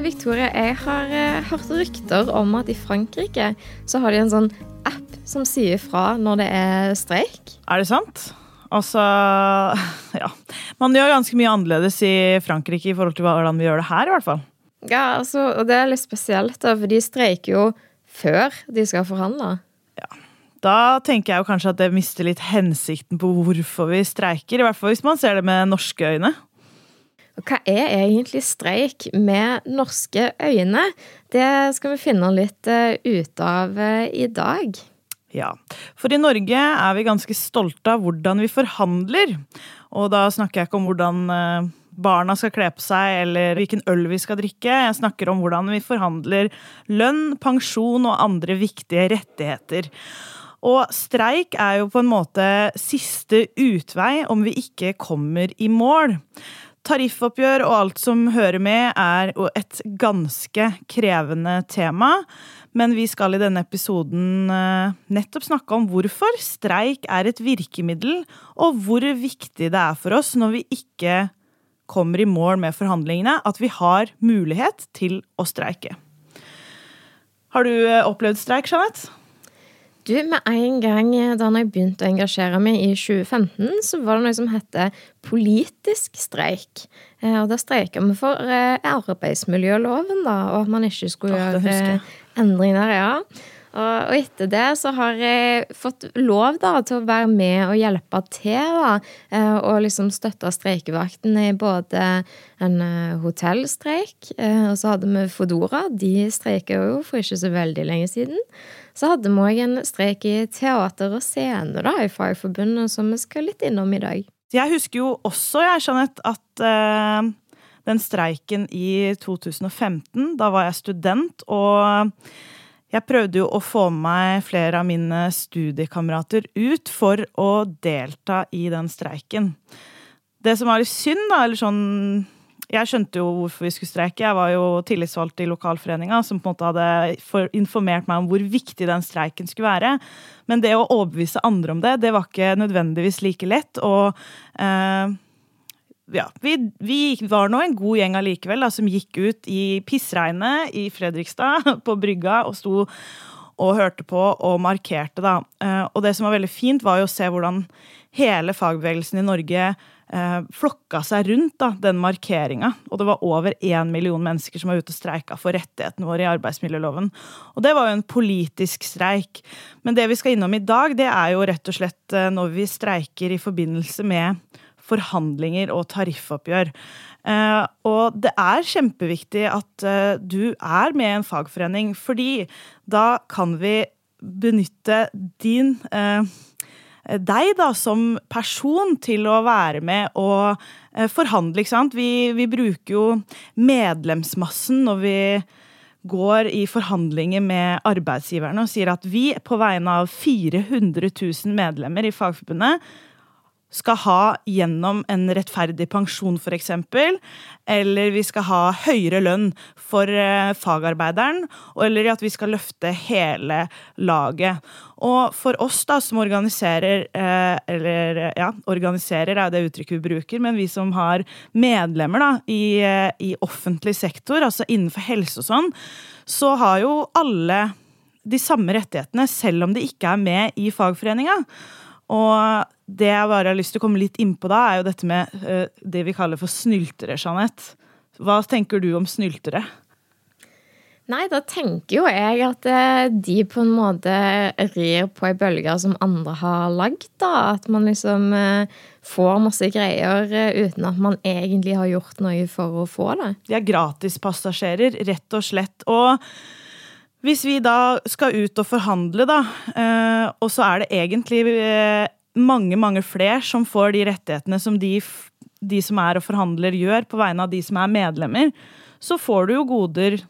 Victoria, jeg har uh, hørt rykter om at i Frankrike så har de en sånn app som sier fra når det er streik. Er det sant? Altså Ja. Man gjør ganske mye annerledes i Frankrike i forhold til hvordan vi gjør det her, i hvert fall. Ja, altså, og det er litt spesielt, da, for de streiker jo før de skal forhandle. Ja. Da tenker jeg jo kanskje at det mister litt hensikten på hvorfor vi streiker. I hvert fall hvis man ser det med norske øyne. Hva er egentlig streik med norske øyne? Det skal vi finne litt eh, ut av eh, i dag. Ja, for i Norge er vi ganske stolte av hvordan vi forhandler. Og da snakker jeg ikke om hvordan eh, barna skal kle på seg, eller hvilken øl vi skal drikke. Jeg snakker om hvordan vi forhandler lønn, pensjon og andre viktige rettigheter. Og streik er jo på en måte siste utvei om vi ikke kommer i mål. Tariffoppgjør og alt som hører med, er et ganske krevende tema. Men vi skal i denne episoden eh, nettopp snakke om hvorfor streik er et virkemiddel, og hvor viktig det er for oss når vi ikke kommer i mål med forhandlingene, at vi har mulighet til å streike. Har du eh, opplevd streik, Jeanette? Du, med en gang da jeg begynte å engasjere meg i 2015, så var det noe som heter politisk streik. Eh, og da streika vi for eh, arbeidsmiljøloven, da, og at man ikke skulle gjøre endringer. ja. Og, etter det så har jeg fått lov da, til å være med og hjelpe til. da, eh, Og liksom støtte streikevakten i både en hotellstreik, og så hadde vi Fodora. De streika jo for ikke så veldig lenge siden. Så hadde vi òg en streik i teater og scene da, i Fagforbundet, som vi skal litt innom i dag. Jeg husker jo også, jeg, Jeanette, at uh, den streiken i 2015, da var jeg student, og jeg prøvde jo å få med meg flere av mine studiekamerater ut for å delta i den streiken. Det som var litt synd, da, eller sånn jeg skjønte jo hvorfor vi skulle streike. Jeg var jo tillitsvalgt i lokalforeninga, som på en måte hadde informert meg om hvor viktig den streiken skulle være. Men det å overbevise andre om det, det var ikke nødvendigvis like lett. Og eh, ja, vi, vi, var nå en god gjeng allikevel, som gikk ut i pissregnet i Fredrikstad, på brygga, og sto og hørte på og markerte, da. Eh, og det som var veldig fint, var jo å se hvordan hele fagbevegelsen i Norge eh, flokka seg rundt da, den markeringa. Og det var over én million mennesker som var ute og streika for rettighetene våre i arbeidsmiljøloven. Og det var jo en politisk streik. Men det vi skal innom i dag, det er jo rett og slett eh, når vi streiker i forbindelse med forhandlinger og tariffoppgjør. Eh, og det er kjempeviktig at eh, du er med i en fagforening, fordi da kan vi benytte din eh, deg da, som person til å være med og forhandle. ikke sant? Vi, vi bruker jo medlemsmassen når vi går i forhandlinger med arbeidsgiverne og sier at vi på vegne av 400 000 medlemmer i Fagforbundet skal ha gjennom en rettferdig pensjon, f.eks. Eller vi skal ha høyere lønn for eh, fagarbeideren. Eller at vi skal løfte hele laget. Og for oss da, som organiserer eh, Eller ja, organiserer er det uttrykket vi bruker, men vi som har medlemmer da, i, eh, i offentlig sektor, altså innenfor helse og sånn, så har jo alle de samme rettighetene, selv om de ikke er med i fagforeninga. Og det jeg bare har lyst til å komme litt innpå da, er jo dette med uh, det vi kaller for snyltere, Jeanette. Hva tenker du om snyltere? Nei, da tenker jo jeg at eh, de på en måte rir på ei bølge som andre har lagd. da. At man liksom uh, får masse greier uh, uten at man egentlig har gjort noe for å få det. De er gratispassasjerer, rett og slett. Og hvis vi da skal ut og forhandle, da, og så er det egentlig mange, mange flere som får de rettighetene som de, de som er og forhandler, gjør på vegne av de som er medlemmer, så får du jo goder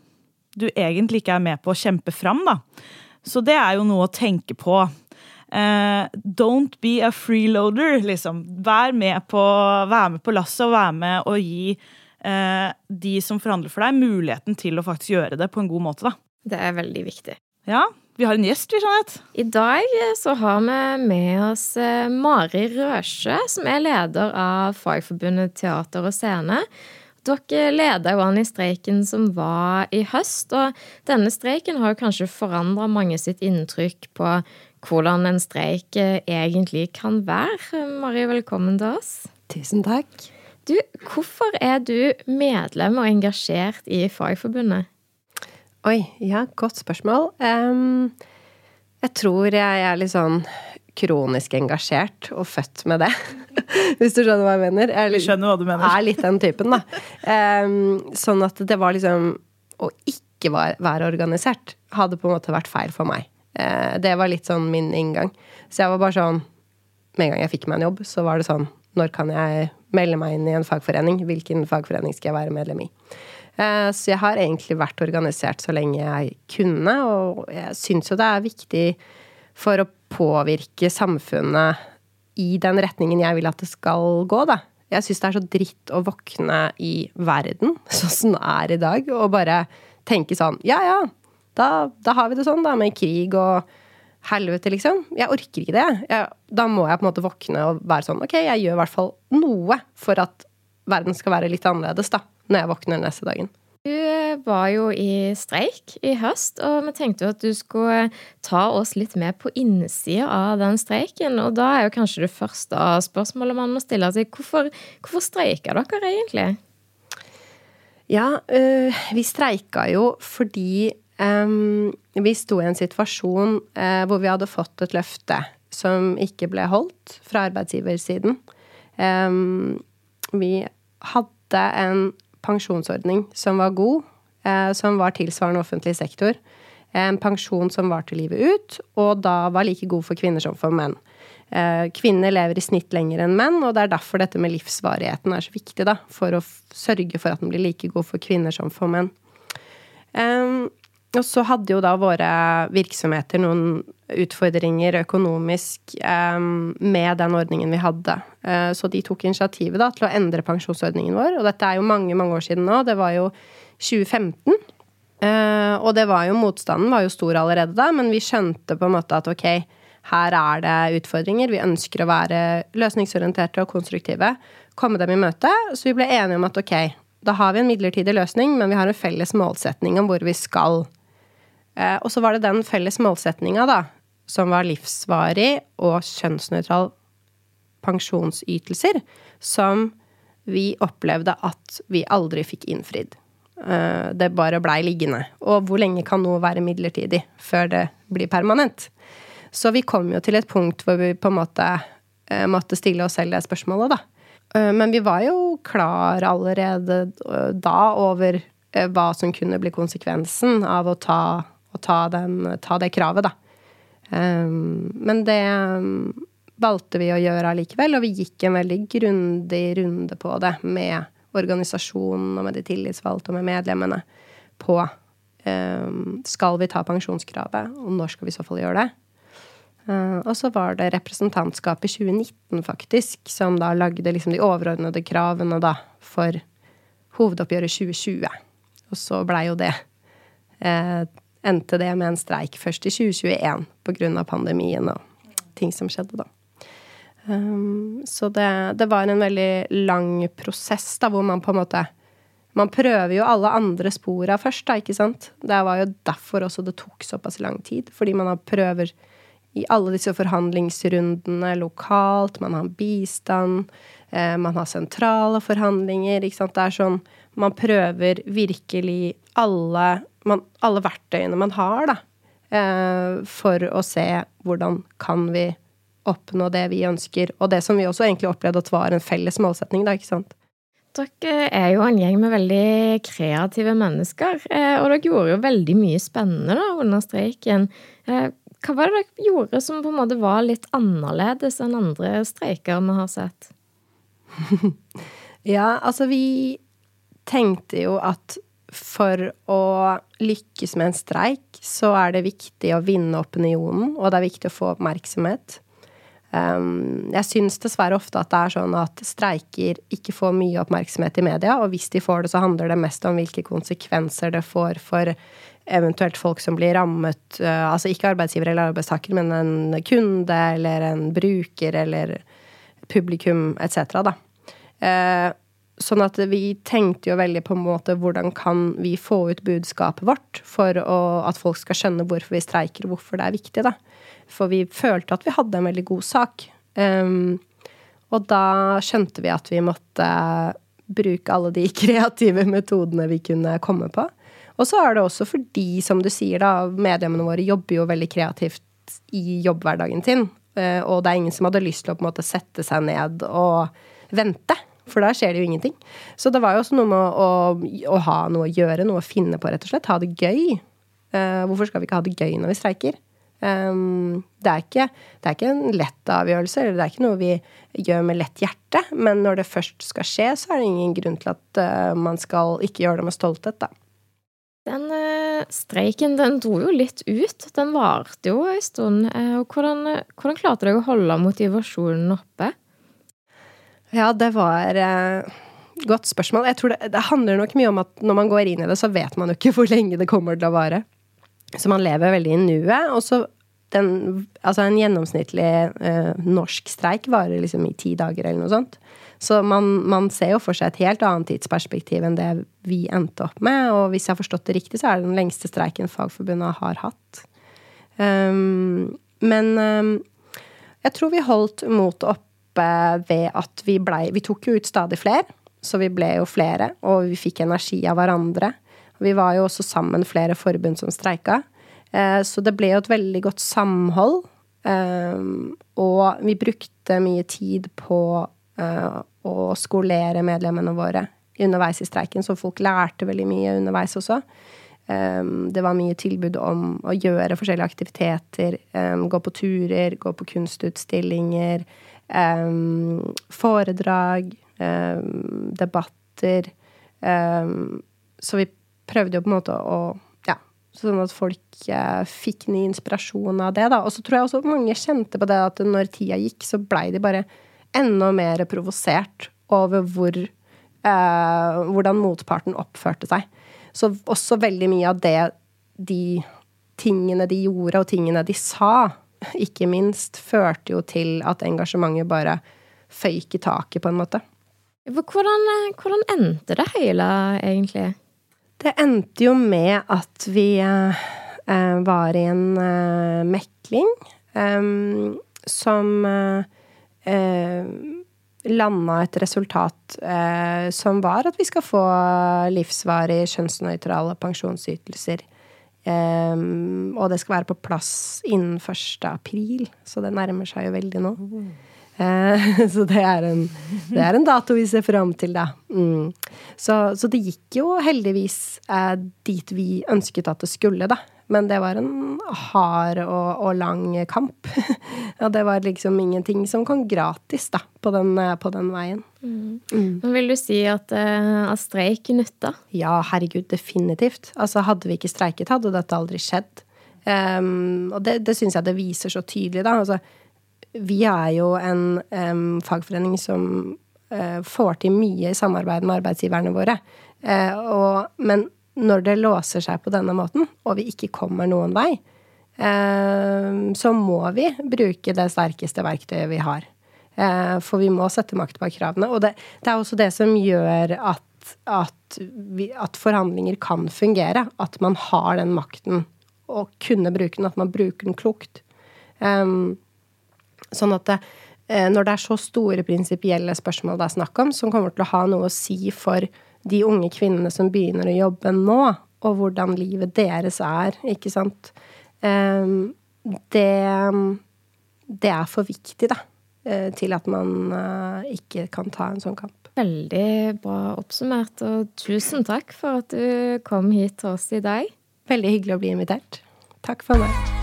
du egentlig ikke er med på å kjempe fram, da. Så det er jo noe å tenke på. Uh, don't be a freeloader, liksom. Vær med på, vær med på lasset og vær med å gi uh, de som forhandler for deg, muligheten til å faktisk gjøre det på en god måte, da. Det er veldig viktig. Ja, vi har en gjest, vi, Jeanette. I dag eh, så har vi med oss eh, Mari Røsjø, som er leder av Fagforbundet Teater og Scene. Dere leda jo an i streiken som var i høst, og denne streiken har jo kanskje forandra mange sitt inntrykk på hvordan en streik eh, egentlig kan være. Mari, velkommen til oss. Tusen takk. Du, hvorfor er du medlem og engasjert i Fagforbundet? Oi, ja, godt spørsmål. Um, jeg tror jeg er litt sånn kronisk engasjert og født med det. Hvis du skjønner hva jeg mener. Jeg er, skjønner hva du mener. er litt den typen, da. Um, sånn at det var liksom Å ikke være organisert hadde på en måte vært feil for meg. Uh, det var litt sånn min inngang. Så jeg var bare sånn Med en gang jeg fikk meg en jobb, så var det sånn Når kan jeg melde meg inn i en fagforening? Hvilken fagforening skal jeg være medlem i? Uh, så jeg har egentlig vært organisert så lenge jeg kunne, og jeg syns jo det er viktig for å påvirke samfunnet i den retningen jeg vil at det skal gå, da. Jeg syns det er så dritt å våkne i verden sånn som den er i dag, og bare tenke sånn Ja, ja, da, da har vi det sånn, da, med krig og helvete, liksom. Jeg orker ikke det. Jeg, da må jeg på en måte våkne og være sånn Ok, jeg gjør i hvert fall noe for at verden skal være litt annerledes, da, når jeg våkner neste dagen. Du var jo i streik i høst, og vi tenkte jo at du skulle ta oss litt med på innsida av den streiken. Og da er jo kanskje det første spørsmålet man må stille seg, hvorfor, hvorfor streika dere egentlig? Ja, øh, vi streika jo fordi øh, vi sto i en situasjon øh, hvor vi hadde fått et løfte som ikke ble holdt fra arbeidsgiversiden. vi hadde en pensjonsordning som var god, eh, som var tilsvarende offentlig sektor. En pensjon som varte livet ut, og da var like god for kvinner som for menn. Eh, kvinner lever i snitt lenger enn menn, og det er derfor dette med livsvarigheten er så viktig. da, For å sørge for at den blir like god for kvinner som for menn. Og så hadde jo da våre virksomheter noen utfordringer økonomisk um, med den ordningen vi hadde. Uh, så de tok initiativet da til å endre pensjonsordningen vår. Og dette er jo mange, mange år siden nå. Det var jo 2015. Uh, eh, og det var jo motstanden var jo stor allerede da, men vi skjønte på en måte at ok, her er det utfordringer. Vi ønsker å være løsningsorienterte og konstruktive. Komme dem i møte. Så vi ble enige om at ok, da har vi en midlertidig løsning, men vi har en felles målsetning om hvor vi skal. Eh, og så var det den felles målsetninga, da, som var livsvarig og kjønnsnøytral pensjonsytelser, som vi opplevde at vi aldri fikk innfridd. Eh, det bare blei liggende. Og hvor lenge kan noe være midlertidig før det blir permanent? Så vi kom jo til et punkt hvor vi på en måte eh, måtte stille oss selv det spørsmålet, da. Men vi var jo klar allerede da over hva som kunne bli konsekvensen av å ta å ta, den, ta det kravet, da. Um, men det um, valgte vi å gjøre allikevel, og vi gikk en veldig grundig runde på det med organisasjonen og med de tillitsvalgte og med medlemmene på um, skal vi ta pensjonskravet, og når skal vi i så fall gjøre det? Uh, og så var det representantskapet i 2019, faktisk, som da lagde liksom de overordnede kravene da for hovedoppgjøret 2020. Og så blei jo det eh, endte det med en streik først i 2021 pga. pandemien og ting som skjedde da. Um, så det, det, var en veldig lang prosess da, hvor man på en måte Man prøver jo alle andre spora først, da, ikke sant? Det var jo derfor også det tok såpass lang tid. Fordi man har prøver i alle disse forhandlingsrundene lokalt, man har bistand, eh, man har sentrale forhandlinger, ikke sant. Det er sånn Man prøver virkelig alle man, alle verktøyene man har, da, eh, for å se hvordan kan vi oppnå det vi ønsker, og det som vi også egentlig opplevde at var en felles målsetning, da, ikke sant. Dere er jo en gjeng med veldig kreative mennesker, eh, og dere gjorde jo veldig mye spennende da, under streiken. Eh, hva var det dere gjorde som på en måte var litt annerledes enn andre streiker vi har sett? ja, altså vi tenkte jo at for å lykkes med en streik, så er det viktig å vinne opinionen, og det er viktig å få oppmerksomhet. Um, jeg syns dessverre ofte at det er sånn at streiker ikke får mye oppmerksomhet i media, og hvis de får det, så handler det mest om hvilke konsekvenser det får for eventuelt folk som blir rammet, uh, altså ikke arbeidsgiver eller arbeidstaker, men en kunde eller en bruker eller publikum etc., da. Sånn at vi tenkte jo veldig på en måte hvordan kan vi få ut budskapet vårt for å, at folk skal skjønne hvorfor vi streiker, og hvorfor det er viktig, da. For vi følte at vi hadde en veldig god sak. Um, og da skjønte vi at vi måtte bruke alle de kreative metodene vi kunne komme på. Og så er det også fordi, som du sier, da, medlemmene våre jobber jo veldig kreativt i jobbhverdagen sin. Eh, og det er ingen som hadde lyst til å på en måte sette seg ned og vente. For da skjer det jo ingenting. Så det var jo også noe med å, å, ha noe å gjøre, noe å finne på, rett og slett. Ha det gøy. Uh, hvorfor skal vi ikke ha det gøy når vi streiker? Um, det, er ikke, det, er ikke, en lett avgjørelse, eller det er ikke noe vi gjør med lett hjerte. Men når det først skal skje, så er det ingen grunn til at uh, man skal ikke gjøre det med stolthet, da. Den uh, streiken den dro jo litt ut. Den varte jo en stund. hvordan, hvordan klarte dere å holde motivasjonen oppe? Ja, det var eh, Godt spørsmål. Jeg tror det, det, handler nok mye om at når man går inn i det, så vet man jo ikke hvor lenge det kommer til å vare. Så man lever veldig i nuet. Og så den, altså en gjennomsnittlig eh, norsk streik varer liksom i ti dager eller noe sånt. Så man, man, ser jo for seg et helt annet tidsperspektiv enn det vi endte opp med. Og hvis jeg har forstått det riktig, så er det den lengste streiken Fagforbundet har hatt. Um, men um, jeg tror vi holdt motet oppe ved at vi blei Vi tok jo ut stadig flere, så vi ble jo flere, og vi fikk energi av hverandre. Vi var jo også sammen flere forbund som streika. Eh, så det ble jo et veldig godt samhold. Eh, og vi brukte mye tid på eh, å skolere medlemmene våre underveis i streiken, så folk lærte veldig mye underveis også. Det var mye tilbud om å gjøre forskjellige aktiviteter. Gå på turer, gå på kunstutstillinger um, foredrag, um, debatter. Um, så vi prøvde jo på en måte å Ja, sånn at folk uh, fikk ny inspirasjon av det, da. Og så tror jeg også mange kjente på det at når tida gikk, så blei de bare enda mer provosert over hvor uh, Hvordan motparten oppførte seg. Så også veldig mye av det de tingene de gjorde, og tingene de sa, ikke minst, førte jo til at engasjementet bare føyk i taket, på en måte. Hvordan, hvordan endte det hele, egentlig? Det endte jo med at vi eh, var i en eh, mekling eh, som eh, landa et resultat eh, som var at vi skal få livsvarig kjønnsnøytrale pensjonsytelser Um, og det skal være på plass innen 1. april, så det nærmer seg jo veldig nå. Uh, så det er, en, det er, en, dato vi ser fram til, da. Mm. Så, så, det gikk jo heldigvis uh, dit vi ønsket at det skulle, da. Men det var en hard og, og lang kamp. og det var liksom ingenting som kom gratis da, på den, på den veien. Mm. Mm. Vil du si at, uh, at streik nytta? Ja, herregud, definitivt. Altså, hadde vi ikke streiket, hadde dette aldri skjedd. Um, og det, det syns jeg det viser så tydelig, da. Altså, vi er jo en um, fagforening som uh, får til mye i samarbeid med arbeidsgiverne våre. Uh, og, men når det låser seg på denne måten, og vi ikke kommer noen vei, eh, så må vi bruke det sterkeste verktøyet vi har. Eh, for vi må sette makt bak kravene. Og det, det, er også det som gjør at, at, vi, at, forhandlinger kan fungere. At man har den makten og kunne bruke den. At man bruker den klokt. Um, sånn at det, når det er så store prinsipielle spørsmål det er snakk om, som kommer til å ha noe å si for de unge kvinnene som begynner å jobbe nå, og hvordan livet deres er, ikke sant. Ehm, det, det er for viktig, da, eh, til at man eh, ikke kan ta en sånn kamp. Veldig bra oppsummert, og tusen takk for at du kom hit til oss i dag. Veldig hyggelig å bli invitert. Takk for meg.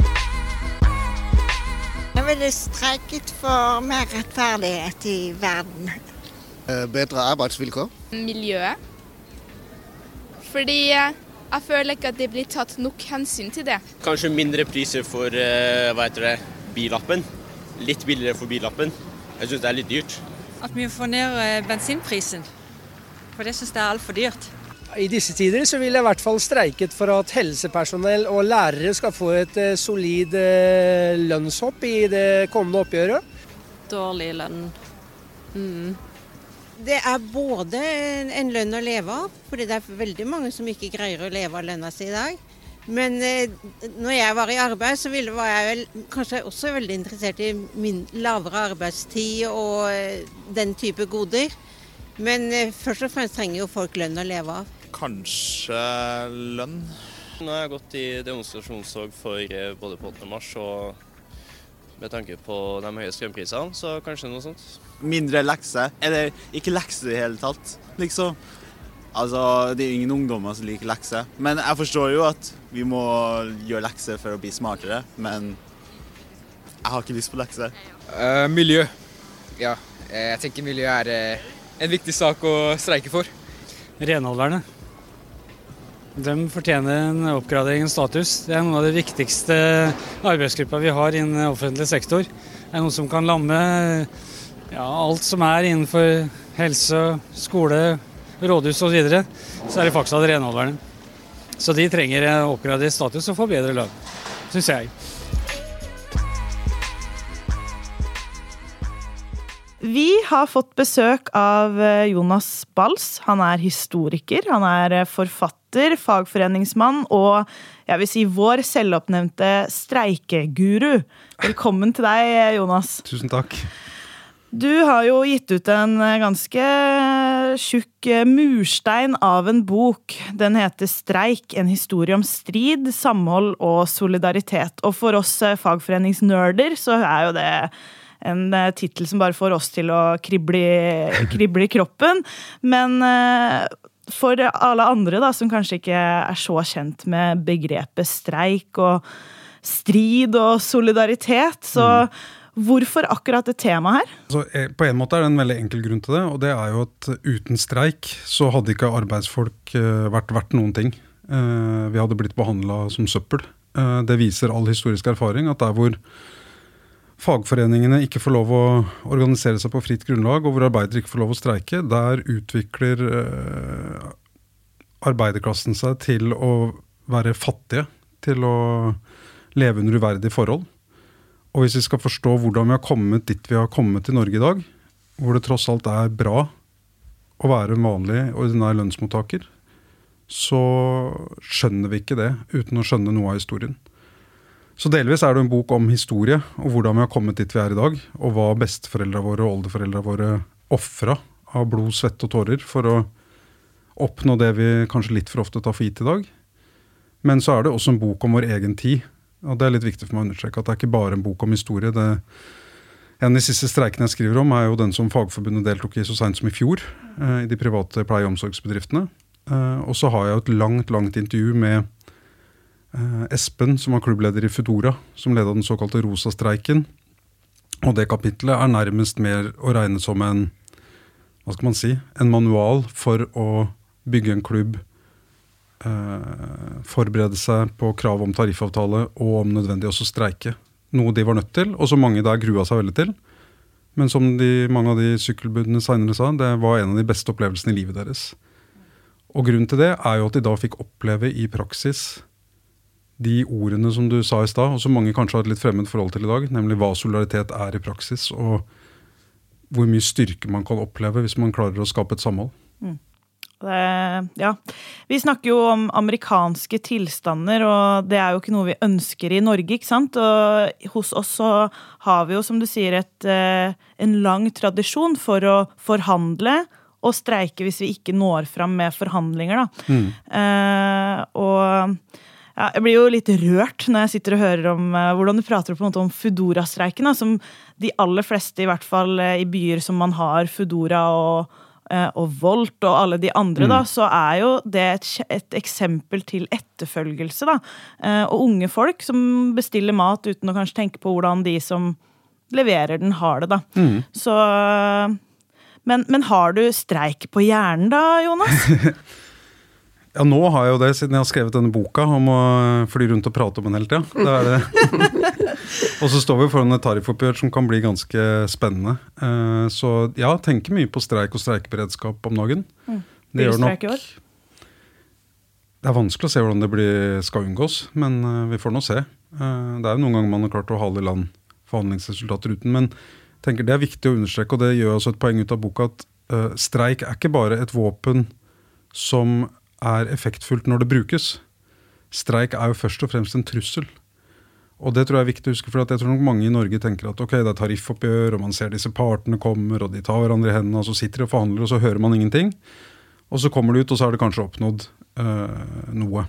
Jeg ville streiket for mer rettferdighet i verden. Eh, bedre arbeidsvilkår? Miljøet. Fordi eh, jeg føler ikke at det blir tatt nok hensyn til det. Kanskje mindre priser for eh, hva heter det, billappen. Litt billigere for billappen. Jeg syns det er litt dyrt. At vi får ned bensinprisen. For det syns jeg er altfor dyrt. I disse tider så vil jeg i hvert fall streiket for at helsepersonell og lærere skal få et solid lønnshopp i det kommende oppgjøret. Dårlig lønn. Mm. Det er både en lønn å leve av, fordi det er veldig mange som ikke greier å leve av lønna si i dag. Men eh, når jeg var i arbeid, så ville, var jeg vel kanskje også veldig interessert i min, lavere arbeidstid og eh, den type goder. Men eh, først og fremst trenger jo folk lønn å leve av. Kanskje lønn. Nå har jeg gått i demonstrasjonstog for eh, både på 8. mars og med tanke på de høye strømprisene, så kanskje noe sånt. Mindre lekser. Eller ikke lekser i det hele tatt, liksom. Altså, Det er ingen ungdommer som liker lekser. Men jeg forstår jo at vi må gjøre lekser for å bli smartere, men jeg har ikke lyst på lekser. Uh, miljø. Ja, jeg tenker miljø er uh, en viktig sak å streike for. Renholderne. De fortjener en oppgradering av status. Det er noen av de viktigste arbeidsgruppa vi har innen offentlig sektor. Det er noen som kan lamme ja, alt som er innenfor helse, skole, rådhus osv. Så, videre. så er det faktisk av renholderne. Så de trenger oppgradert status og få bedre lønn, syns jeg. Vi har fått besøk av eh, Jonas Bals. Han er historiker, han er eh, forfatter, fagforeningsmann og jeg vil si vår selvoppnevnte streikeguru. Velkommen til deg, eh, Jonas. Tusen takk. Du har jo gitt ut en ganske tjukk murstein av en bok. Den heter Streik, en historie om strid, samhold og solidaritet. Og for oss fagforeningsnerder så er jo det en tittel som bare får oss til å krible, krible i kroppen. Men for alle andre da, som kanskje ikke er så kjent med begrepet streik og strid og solidaritet, så mm. Hvorfor akkurat det temaet her? Så, eh, på en måte er det en veldig enkel grunn til det. og det er jo at Uten streik så hadde ikke arbeidsfolk vært verdt noen ting. Vi hadde blitt behandla som søppel. Det viser all historisk erfaring at der hvor fagforeningene ikke får lov å organisere seg på fritt grunnlag, og hvor arbeidere ikke får lov å streike, der utvikler eh, arbeiderklassen seg til å være fattige. Til å leve under uverdige forhold. Og hvis vi skal forstå hvordan vi har kommet dit vi har kommet til Norge i dag, hvor det tross alt er bra å være en vanlig, ordinær lønnsmottaker, så skjønner vi ikke det uten å skjønne noe av historien. Så delvis er det en bok om historie og hvordan vi har kommet dit vi er i dag, og hva besteforeldra våre og oldeforeldra våre ofra av blod, svette og tårer for å oppnå det vi kanskje litt for ofte tar for gitt i dag. Men så er det også en bok om vår egen tid. Og det er litt viktig for meg å understreke at det er ikke bare en bok om historie. Det, en av de siste streikene jeg skriver om, er jo den som Fagforbundet deltok i så seint som i fjor. Eh, I de private pleie- og omsorgsbedriftene. Eh, og så har jeg jo et langt, langt intervju med Eh, Espen, som var klubbleder i Foodora, som leda den såkalte Rosa-streiken. Og det kapitlet er nærmest mer å regne som en hva skal man si, en manual for å bygge en klubb. Eh, forberede seg på krav om tariffavtale og om nødvendig også streike. Noe de var nødt til, og som mange der grua seg veldig til. Men som de, mange av de sykkelbudene seinere sa, det var en av de beste opplevelsene i livet deres. Og grunnen til det er jo at de da fikk oppleve i praksis de ordene som du sa i stad, og som mange kanskje har et litt fremmed forhold til i dag, nemlig hva solidaritet er i praksis, og hvor mye styrke man kan oppleve hvis man klarer å skape et samhold. Mm. Det, ja. Vi snakker jo om amerikanske tilstander, og det er jo ikke noe vi ønsker i Norge. ikke sant? Og hos oss så har vi jo, som du sier, et, eh, en lang tradisjon for å forhandle og streike hvis vi ikke når fram med forhandlinger. da. Mm. Eh, og ja, jeg blir jo litt rørt når jeg sitter og hører om eh, hvordan du prater på en måte om Foodora-streiken. Som de aller fleste, i hvert fall uh, i byer som man har Foodora og, og Volt og alle de andre, mm. da, så er jo det et, et eksempel til etterfølgelse. da. og unge folk som bestiller mat uten å kanskje tenke på hvordan de som leverer den, har det. da. Mm. Så men, men har du streik på hjernen da, Jonas? Ja, nå har jeg jo det, siden jeg har skrevet denne boka om å fly rundt og prate om den hele tida. Og så står vi foran et tariffoppgjør som kan bli ganske spennende. Eh, så ja, tenker mye på streik og streikeberedskap om dagen. Mm. Det gjør nok Det er vanskelig å se hvordan det blir, skal unngås, men eh, vi får nå se. Eh, det er jo noen ganger man har klart å hale i land forhandlingsresultater uten. Men tenker det er viktig å understreke, og det gjør også et poeng ut av boka, at streik er ikke bare et våpen som er effektfullt når det brukes. Streik er jo først og fremst en trussel. Og det tror jeg er viktig å huske, for jeg tror nok mange i Norge tenker at ok, det er tariffoppgjør, og man ser disse partene kommer, og de tar hverandre i hendene, og så sitter de og forhandler, og så hører man ingenting. Og så kommer det ut, og så har det kanskje oppnådd øh, noe.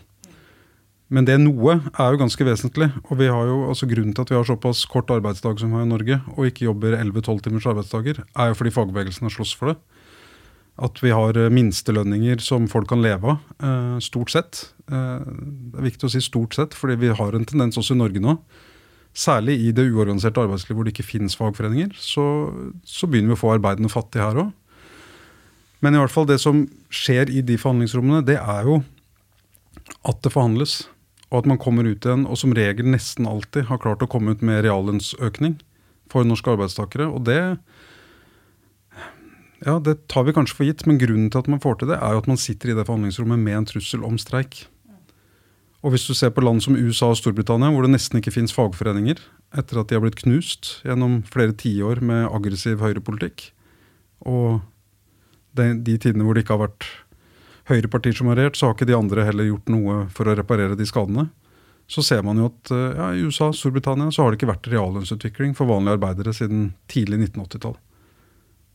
Men det noe er jo ganske vesentlig. Og vi har jo, altså grunnen til at vi har såpass kort arbeidsdag som vi har i Norge, og ikke jobber 11-12 timers arbeidsdager, er jo fordi fagbevegelsen har slåss for det. At vi har eh, minstelønninger som folk kan leve av, eh, stort sett. Eh, det er viktig å si stort sett, fordi vi har en tendens også i Norge nå, særlig i det uorganiserte arbeidslivet hvor det ikke finnes fagforeninger, så, så begynner vi å få arbeidende fattige her òg. Men i hvert fall det som skjer i de forhandlingsrommene, det er jo at det forhandles. Og at man kommer ut igjen, og som regel nesten alltid har klart å komme ut med reallønnsøkning for norske arbeidstakere. Og det, ja, det tar vi kanskje for gitt, men grunnen til at man får til det, er jo at man sitter i det forhandlingsrommet med en trussel om streik. Og hvis du ser på land som USA og Storbritannia, hvor det nesten ikke fins fagforeninger, etter at de har blitt knust gjennom flere tiår med aggressiv høyrepolitikk, og de, de tidene hvor det ikke har vært høyrepartier som har regjert, så har ikke de andre heller gjort noe for å reparere de skadene. Så ser man jo at ja, i USA og Storbritannia så har det ikke vært reallønnsutvikling for vanlige arbeidere siden tidlig 1980-tall.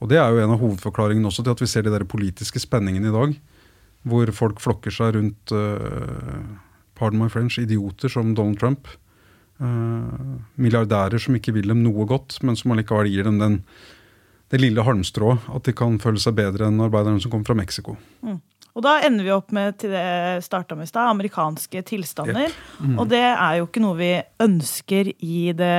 Og det er jo en av hovedforklaringene også til at vi ser de der politiske spenningene i dag. Hvor folk flokker seg rundt uh, pardon my French, idioter som Donald Trump. Uh, milliardærer som ikke vil dem noe godt, men som allikevel gir dem den, det lille halmstrået at de kan føle seg bedre enn arbeiderne som kommer fra Mexico. Mm. Og da ender vi opp med til det starta med i stad, amerikanske tilstander. Yep. Mm. Og det er jo ikke noe vi ønsker i det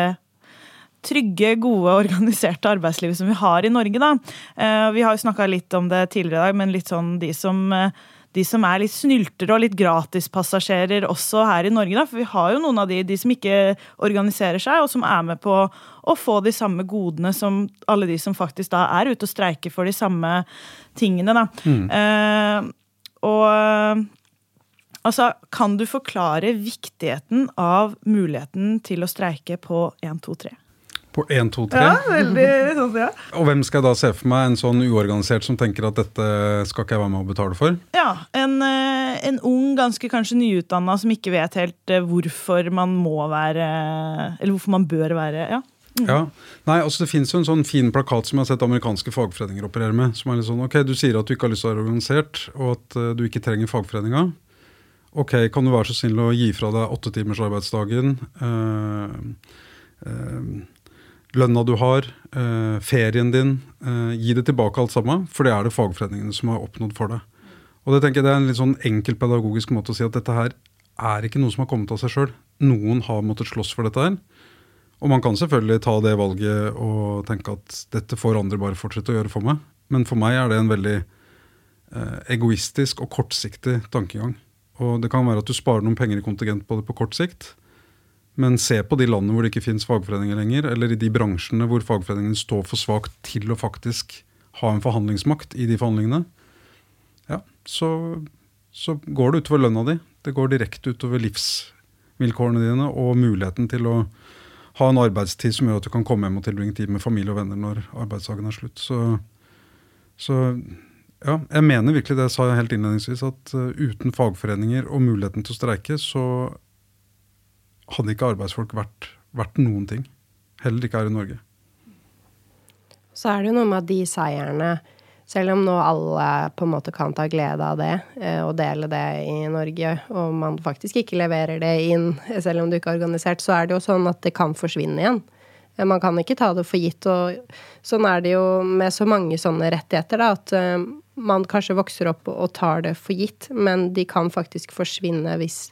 trygge, gode, organiserte arbeidslivet som vi har i Norge. Da. Eh, vi har jo snakka litt om det tidligere i dag, men litt sånn de som, eh, de som er litt snyltere og litt gratispassasjerer også her i Norge. Da. For vi har jo noen av de, de som ikke organiserer seg, og som er med på å få de samme godene som alle de som faktisk da er ute og streiker for de samme tingene. Da. Mm. Eh, og Altså, Kan du forklare viktigheten av muligheten til å streike på 1, 2, 3? På 1, 2, 3? Ja, veldig sånn, ja. Og hvem skal jeg da se for meg? En sånn uorganisert som tenker at dette skal ikke jeg være med å betale for? Ja, en, eh, en ung, ganske kanskje nyutdanna som ikke vet helt eh, hvorfor man må være Eller hvorfor man bør være. ja. Mm. Ja, nei, altså Det finnes jo en sånn fin plakat som jeg har sett amerikanske fagforeninger operere med. som er litt sånn, ok, Du sier at du ikke har lyst til å være organisert, og at uh, du ikke trenger fagforeninga. Ok, kan du være så snill å gi fra deg åtte timers arbeidsdagen? Uh, uh, lønna du har, eh, ferien din. Eh, gi det tilbake alt sammen, for det er det fagforeningene som har oppnådd for deg. Og Det tenker jeg det er en litt sånn enkel pedagogisk måte å si at dette her er ikke noe som har kommet av seg sjøl. Noen har måttet slåss for dette her. Og man kan selvfølgelig ta det valget og tenke at dette får andre bare fortsette å gjøre for meg. Men for meg er det en veldig eh, egoistisk og kortsiktig tankegang. Og det kan være at du sparer noen penger i kontingent på det på kort sikt. Men se på de landene hvor det ikke finnes fagforeninger lenger, eller i de bransjene hvor fagforeningene står for svakt til å faktisk ha en forhandlingsmakt i de forhandlingene, ja, så, så går det utover lønna di. Det går direkte utover livsvilkårene dine og muligheten til å ha en arbeidstid som gjør at du kan komme hjem og tilbringe tid med familie og venner når arbeidsdagen er slutt. Så, så ja, jeg mener virkelig det jeg sa helt innledningsvis, at uh, uten fagforeninger og muligheten til å streike, så hadde ikke arbeidsfolk vært, vært noen ting. Heller ikke her i Norge. Så er det jo noe med at de seierne selv om nå alle på en måte kan ta glede av det eh, og dele det i Norge, og man faktisk ikke leverer det inn selv om du ikke er organisert, så er det jo sånn at det kan forsvinne igjen. Eh, man kan ikke ta det for gitt. Og sånn er det jo med så mange sånne rettigheter, da, at eh, man kanskje vokser opp og tar det for gitt, men de kan faktisk forsvinne hvis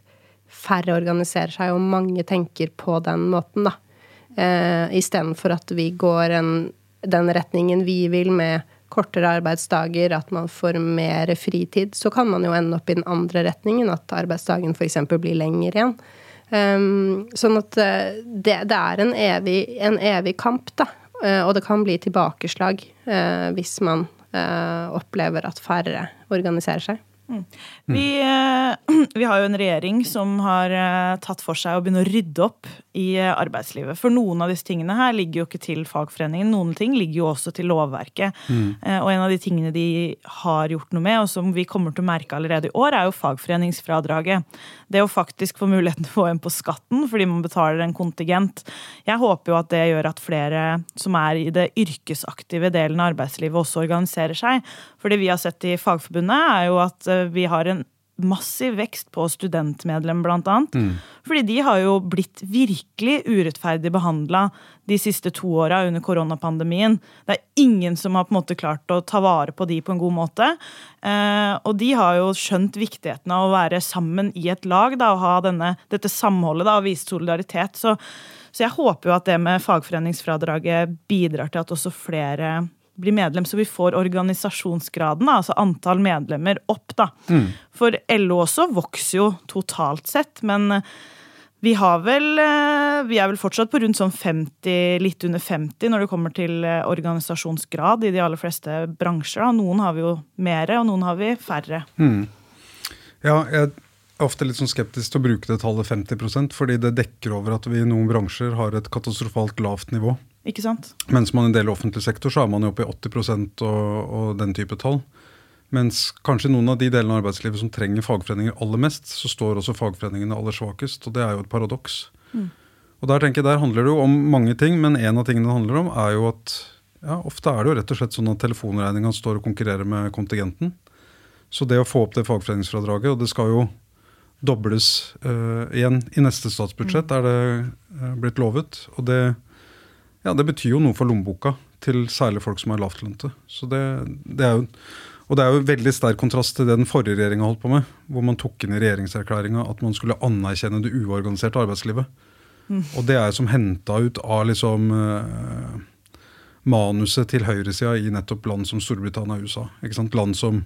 færre organiserer seg, og mange tenker på den måten, da. Eh, Istedenfor at vi går en, den retningen vi vil, med kortere arbeidsdager, at man får mer fritid, så kan man jo ende opp i den andre retningen, at arbeidsdagen f.eks. blir lenger igjen. Um, sånn at eh, det, det er en evig, en evig, kamp, da. Uh, og det kan bli tilbakeslag uh, hvis man uh, opplever at færre organiserer seg. Vi, eh, vi har jo en regjering som har eh, tatt for seg å begynne å rydde opp i eh, arbeidslivet. For noen av disse tingene her ligger jo ikke til fagforeningen. Noen ting ligger jo også til lovverket. Mm. Eh, Og en av de tingene de har gjort noe med, og som vi kommer til å merke allerede i år, er jo fagforeningsfradraget. Det å faktisk få muligheten til å få en på skatten fordi man betaler en kontingent. Jeg håper jo at det gjør at flere som er i det yrkesaktive delen av arbeidslivet, også organiserer seg. For det vi har sett i Fagforbundet, er jo at vi har en massiv vekst på studentmedlem, blant annet. Mm. Fordi de har jo blitt virkelig urettferdig behandla de siste to åra under koronapandemien. Det er ingen som har på en måte klart å ta vare på de på en god måte. Eh, og de har jo skjønt viktigheten av å være sammen i et lag da, og ha denne, dette samholdet da, og vise solidaritet. Så, så jeg håper jo at det med fagforeningsfradraget bidrar til at også flere blir medlem, så vi får organisasjonsgraden, altså antall medlemmer, opp. da. Mm. For LO også vokser jo totalt sett, men eh, vi har vel eh, Vi er vel fortsatt på rundt sånn 50, litt under 50 når det kommer til eh, organisasjonsgrad i de aller fleste bransjer. Da. Noen har vi jo mere, og noen har vi færre. Mm. Ja, jeg er ofte litt sånn skeptisk til å bruke det tallet 50% fordi det dekker over at vi i noen bransjer har et katastrofalt lavt nivå. Ikke sant? Mens man i en del offentlig sektor så er man jo oppe i 80 og, og den type tall. Mens kanskje noen av de delene av arbeidslivet som trenger fagforeninger aller mest, så står også fagforeningene aller svakest. Og det er jo et paradoks. Mm. Og der tenker jeg, der handler det jo om mange ting, men en av tingene det handler om, er jo at ja, ofte er det jo rett og slett sånn at telefonregninga står og konkurrerer med kontingenten. Så det å få opp det fagforeningsfradraget, og det skal jo dobles uh, igjen i neste statsbudsjett, er det uh, blitt lovet. Og det, ja, det betyr jo noe for lommeboka til særlig folk som er lavtlønte. Så det, det er jo og det er jo en veldig sterk kontrast til det den forrige regjeringa holdt på med, hvor man tok inn i regjeringserklæringa at man skulle anerkjenne det uorganiserte arbeidslivet. Mm. Og det er som henta ut av liksom eh, manuset til høyresida i nettopp land som Storbritannia og USA. Ikke sant? Land som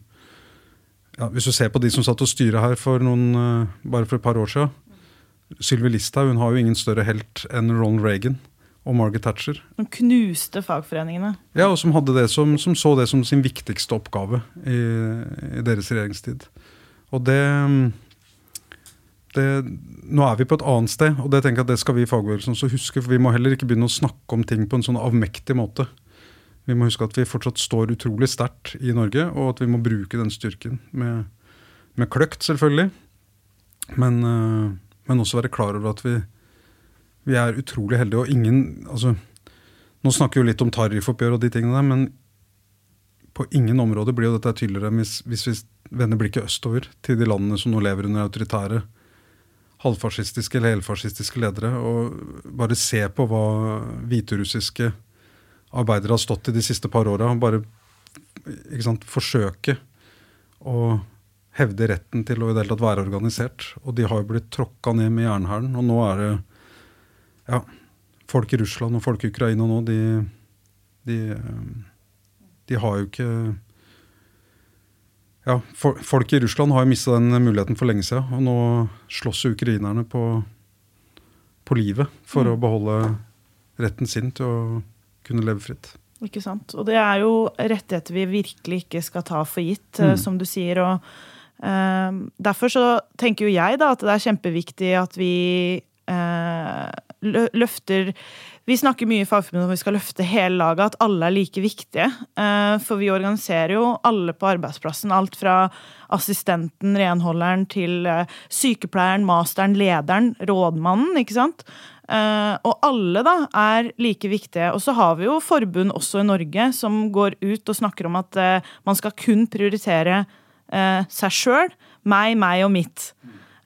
ja, Hvis du ser på de som satt og styrer her for noen, eh, bare for et par år siden Sylvi Listhaug har jo ingen større helt enn Ronald Reagan og Margaret Thatcher. De knuste fagforeningene. Ja, og som, hadde det som, som så det som sin viktigste oppgave i, i deres regjeringstid. Og det, det Nå er vi på et annet sted, og det tenker jeg at det skal vi i fagbevegelsen også huske. For vi må heller ikke begynne å snakke om ting på en sånn avmektig måte. Vi må huske at vi fortsatt står utrolig sterkt i Norge, og at vi må bruke den styrken med, med kløkt, selvfølgelig. Men, øh, men også være klar over at vi, vi er utrolig heldige, og ingen altså, Nå snakker vi jo litt om tariffoppgjør og de tingene der, men på ingen områder blir jo dette tydeligere hvis, hvis vi vender blikket østover til de landene som nå lever under autoritære, halvfascistiske eller helfascistiske ledere, og bare se på hva hviterussiske arbeidere har stått i de siste par åra. Bare ikke sant, forsøke å hevde retten til å i det hele tatt være organisert. Og de har jo blitt tråkka ned med jernhælen. Og nå er det ja, folk i Russland og folk i Ukraina nå, de, de, de har jo ikke ja, for, Folk i Russland har jo mista den muligheten for lenge siden. Og nå slåss ukrainerne på, på livet for å beholde retten sin til å kunne leve fritt. Ikke sant? Og det er jo rettigheter vi virkelig ikke skal ta for gitt, eh, Mm. som du sier. og eh, Derfor så tenker jo jeg da at det er kjempeviktig at vi eh, lø- løfter Vi snakker mye i Fagforbundet om vi skal løfte hele laget, at alle er like viktige. Eh, for vi organiserer jo alle på arbeidsplassen. Alt fra assistenten, renholderen, til eh, sykepleieren, masteren, lederen, rådmannen. ikke sant? Eh, og alle da er like viktige. Og så har vi jo forbund også i Norge som går ut og snakker om at man skal kun prioritere seg sjøl, meg, meg og mitt.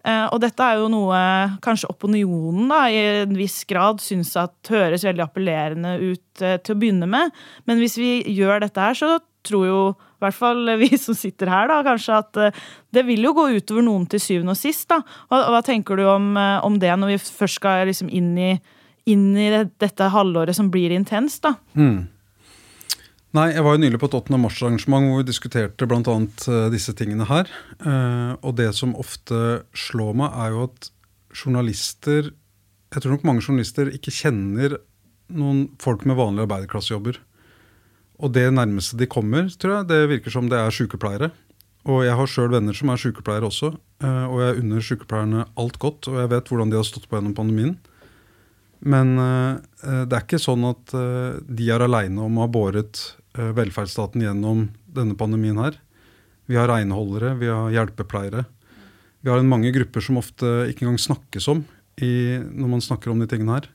Eh, og dette er jo noe kanskje opinionen da, i en viss grad syns at høres veldig appellerende ut eh, til å begynne med. Men hvis vi gjør dette her, så tror jo i hvert fall vi som sitter her, da, kanskje at eh, det vil jo gå utover noen til syvende og sist. da. Hva, hva tenker du om, om det når vi først skal liksom inn i, inn i det, dette halvåret som blir intenst? da? Mm. Nei, jeg var jo nylig på et 8. mars-arrangement hvor vi diskuterte bl.a. disse tingene her. Eh, og det som ofte slår meg, er jo at journalister Jeg tror nok mange journalister ikke kjenner noen folk med vanlige arbeiderklassejobber. Og det nærmeste de kommer, tror jeg, det virker som det er sykepleiere. Og jeg har sjøl venner som er sykepleiere også, eh, og jeg unner sykepleierne alt godt. Og jeg vet hvordan de har stått på gjennom pandemien. Men eh, det er ikke sånn at eh, de er aleine om å ha båret velferdsstaten gjennom denne pandemien her. Vi har renholdere, vi har hjelpepleiere. Vi har mange grupper som ofte ikke engang snakkes om i, når man snakker om de tingene her.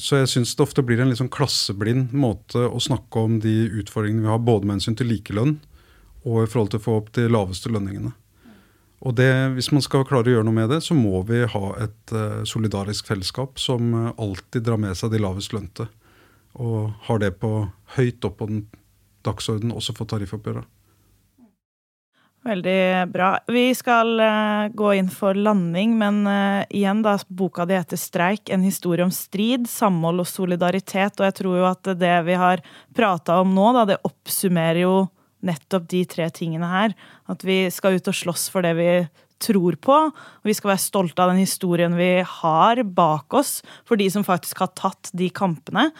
Så jeg syns det ofte blir en litt sånn klasseblind måte å snakke om de utfordringene vi har, både med hensyn til likelønn og i forhold til å få opp de laveste lønningene. Og det, Hvis man skal klare å gjøre noe med det, så må vi ha et uh, solidarisk fellesskap som alltid drar med seg de lavest lønte. Og har det på høyt opp på den dagsordenen også for tariffoppgjøret. Veldig bra. Vi skal uh, gå inn for landing, men igjen, da, boka di heter 'Streik en historie om strid, samhold og solidaritet'. Og jeg tror jo at det vi har prata om nå, da, det oppsummerer jo nettopp de tre tingene her. At vi skal ut og slåss for det vi tror på. Og vi skal være stolte av den historien vi har bak oss, for de som faktisk har tatt de kampene.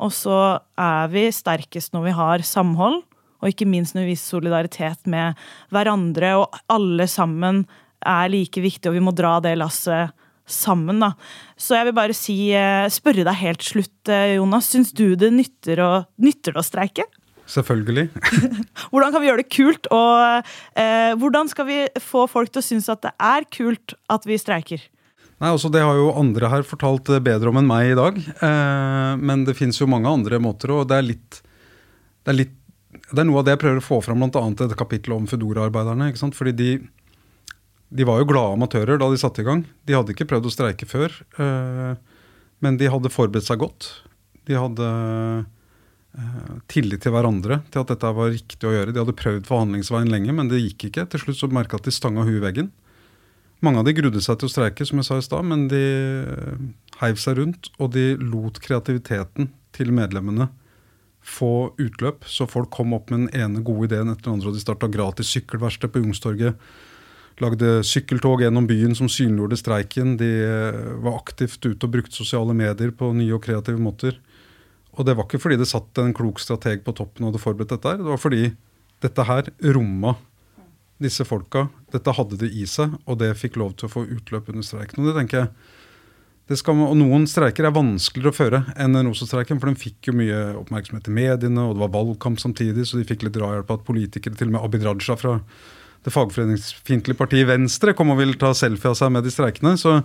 Og så er vi sterkest når vi har samhold, og ikke minst når vi viser solidaritet med hverandre. Og alle sammen er like viktig, og vi må dra det lasset sammen. da. Så jeg vil bare si, eh, spørre deg helt slutt, eh, Jonas. Syns du det nytter å, nytter å streike? Selvfølgelig. hvordan kan vi gjøre det kult, og eh, hvordan skal vi få folk til å synes at det er kult at vi streiker? Nei, altså Det har jo andre her fortalt bedre om enn meg i dag. Eh, men det fins jo mange andre måter, og det er det det er noe av det jeg prøver å få fram, bl.a. et kapittel om Foodora-arbeiderne. Fordi de, de, var jo glade amatører da de satte i gang. De hadde ikke prøvd å streike før, eh, men de hadde forberedt seg godt. De hadde Eh, tillit til hverandre, til at dette var riktig å gjøre. De hadde prøvd forhandlingsveien lenge, men det gikk ikke. Til slutt så merka at de stanga huet i veggen. Mange av de grudde seg til å streike, som jeg sa i stad, men de eh, heiv seg rundt, og de lot kreativiteten til medlemmene få utløp. Så folk kom opp med den ene gode ideen etter den andre, og de starta gratis sykkelverksted på Youngstorget. Lagde sykkeltog gjennom byen som synliggjorde streiken. De eh, var aktivt ute og brukte sosiale medier på nye og kreative måter. Og det var ikke fordi det satt en klok strateg på toppen og hadde forberedt dette. her, Det var fordi dette her romma disse folka. Dette hadde de i seg, og det fikk lov til å få utløp under streiken. Og det tenker jeg, det skal, og Noen streiker er vanskeligere å føre enn den Rosa-streiken, for den fikk jo mye oppmerksomhet i mediene, og det var valgkamp samtidig, så de fikk litt drahjelp av at politikere, til og med Abid Raja fra det fagforeningsfiendtlige partiet Venstre kom og ville ta selfie av seg med de streikende. Så,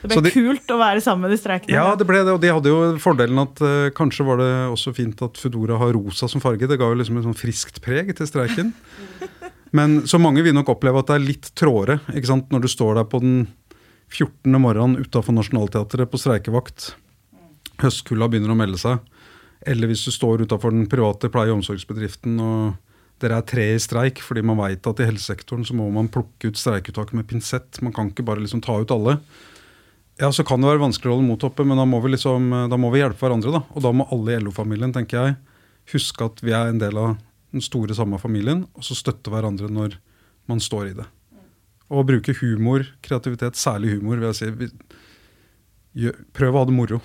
det ble de, kult å være sammen med de streikende. Ja, det ble det. Og de hadde jo fordelen at uh, kanskje var det også fint at Foodora har rosa som farge. Det ga jo liksom et sånn friskt preg til streiken. Men så mange vil nok oppleve at det er litt tråere ikke sant? når du står der på den 14. morgenen utafor Nationaltheatret på streikevakt. Høstkulda begynner å melde seg. Eller hvis du står utafor den private pleie- og omsorgsbedriften og dere er tre i streik, fordi man veit at i helsesektoren så må man plukke ut streikeuttaket med pinsett. Man kan ikke bare liksom ta ut alle. Ja, Så kan det være vanskelig å holde motet oppe, men da må, vi liksom, da må vi hjelpe hverandre. da. Og da må alle i LO-familien tenker jeg, huske at vi er en del av den store, samme familien, og så støtte hverandre når man står i det. Og bruke humor, kreativitet, særlig humor, vil jeg si. Prøv å ha det moro.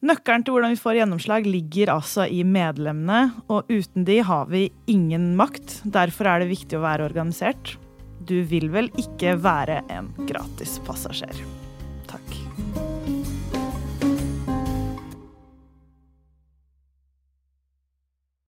Nøkkelen til hvordan vi får gjennomslag, ligger altså i medlemmene, og uten de har vi ingen makt. Derfor er det viktig å være organisert. Du vil vel ikke være en gratispassasjer.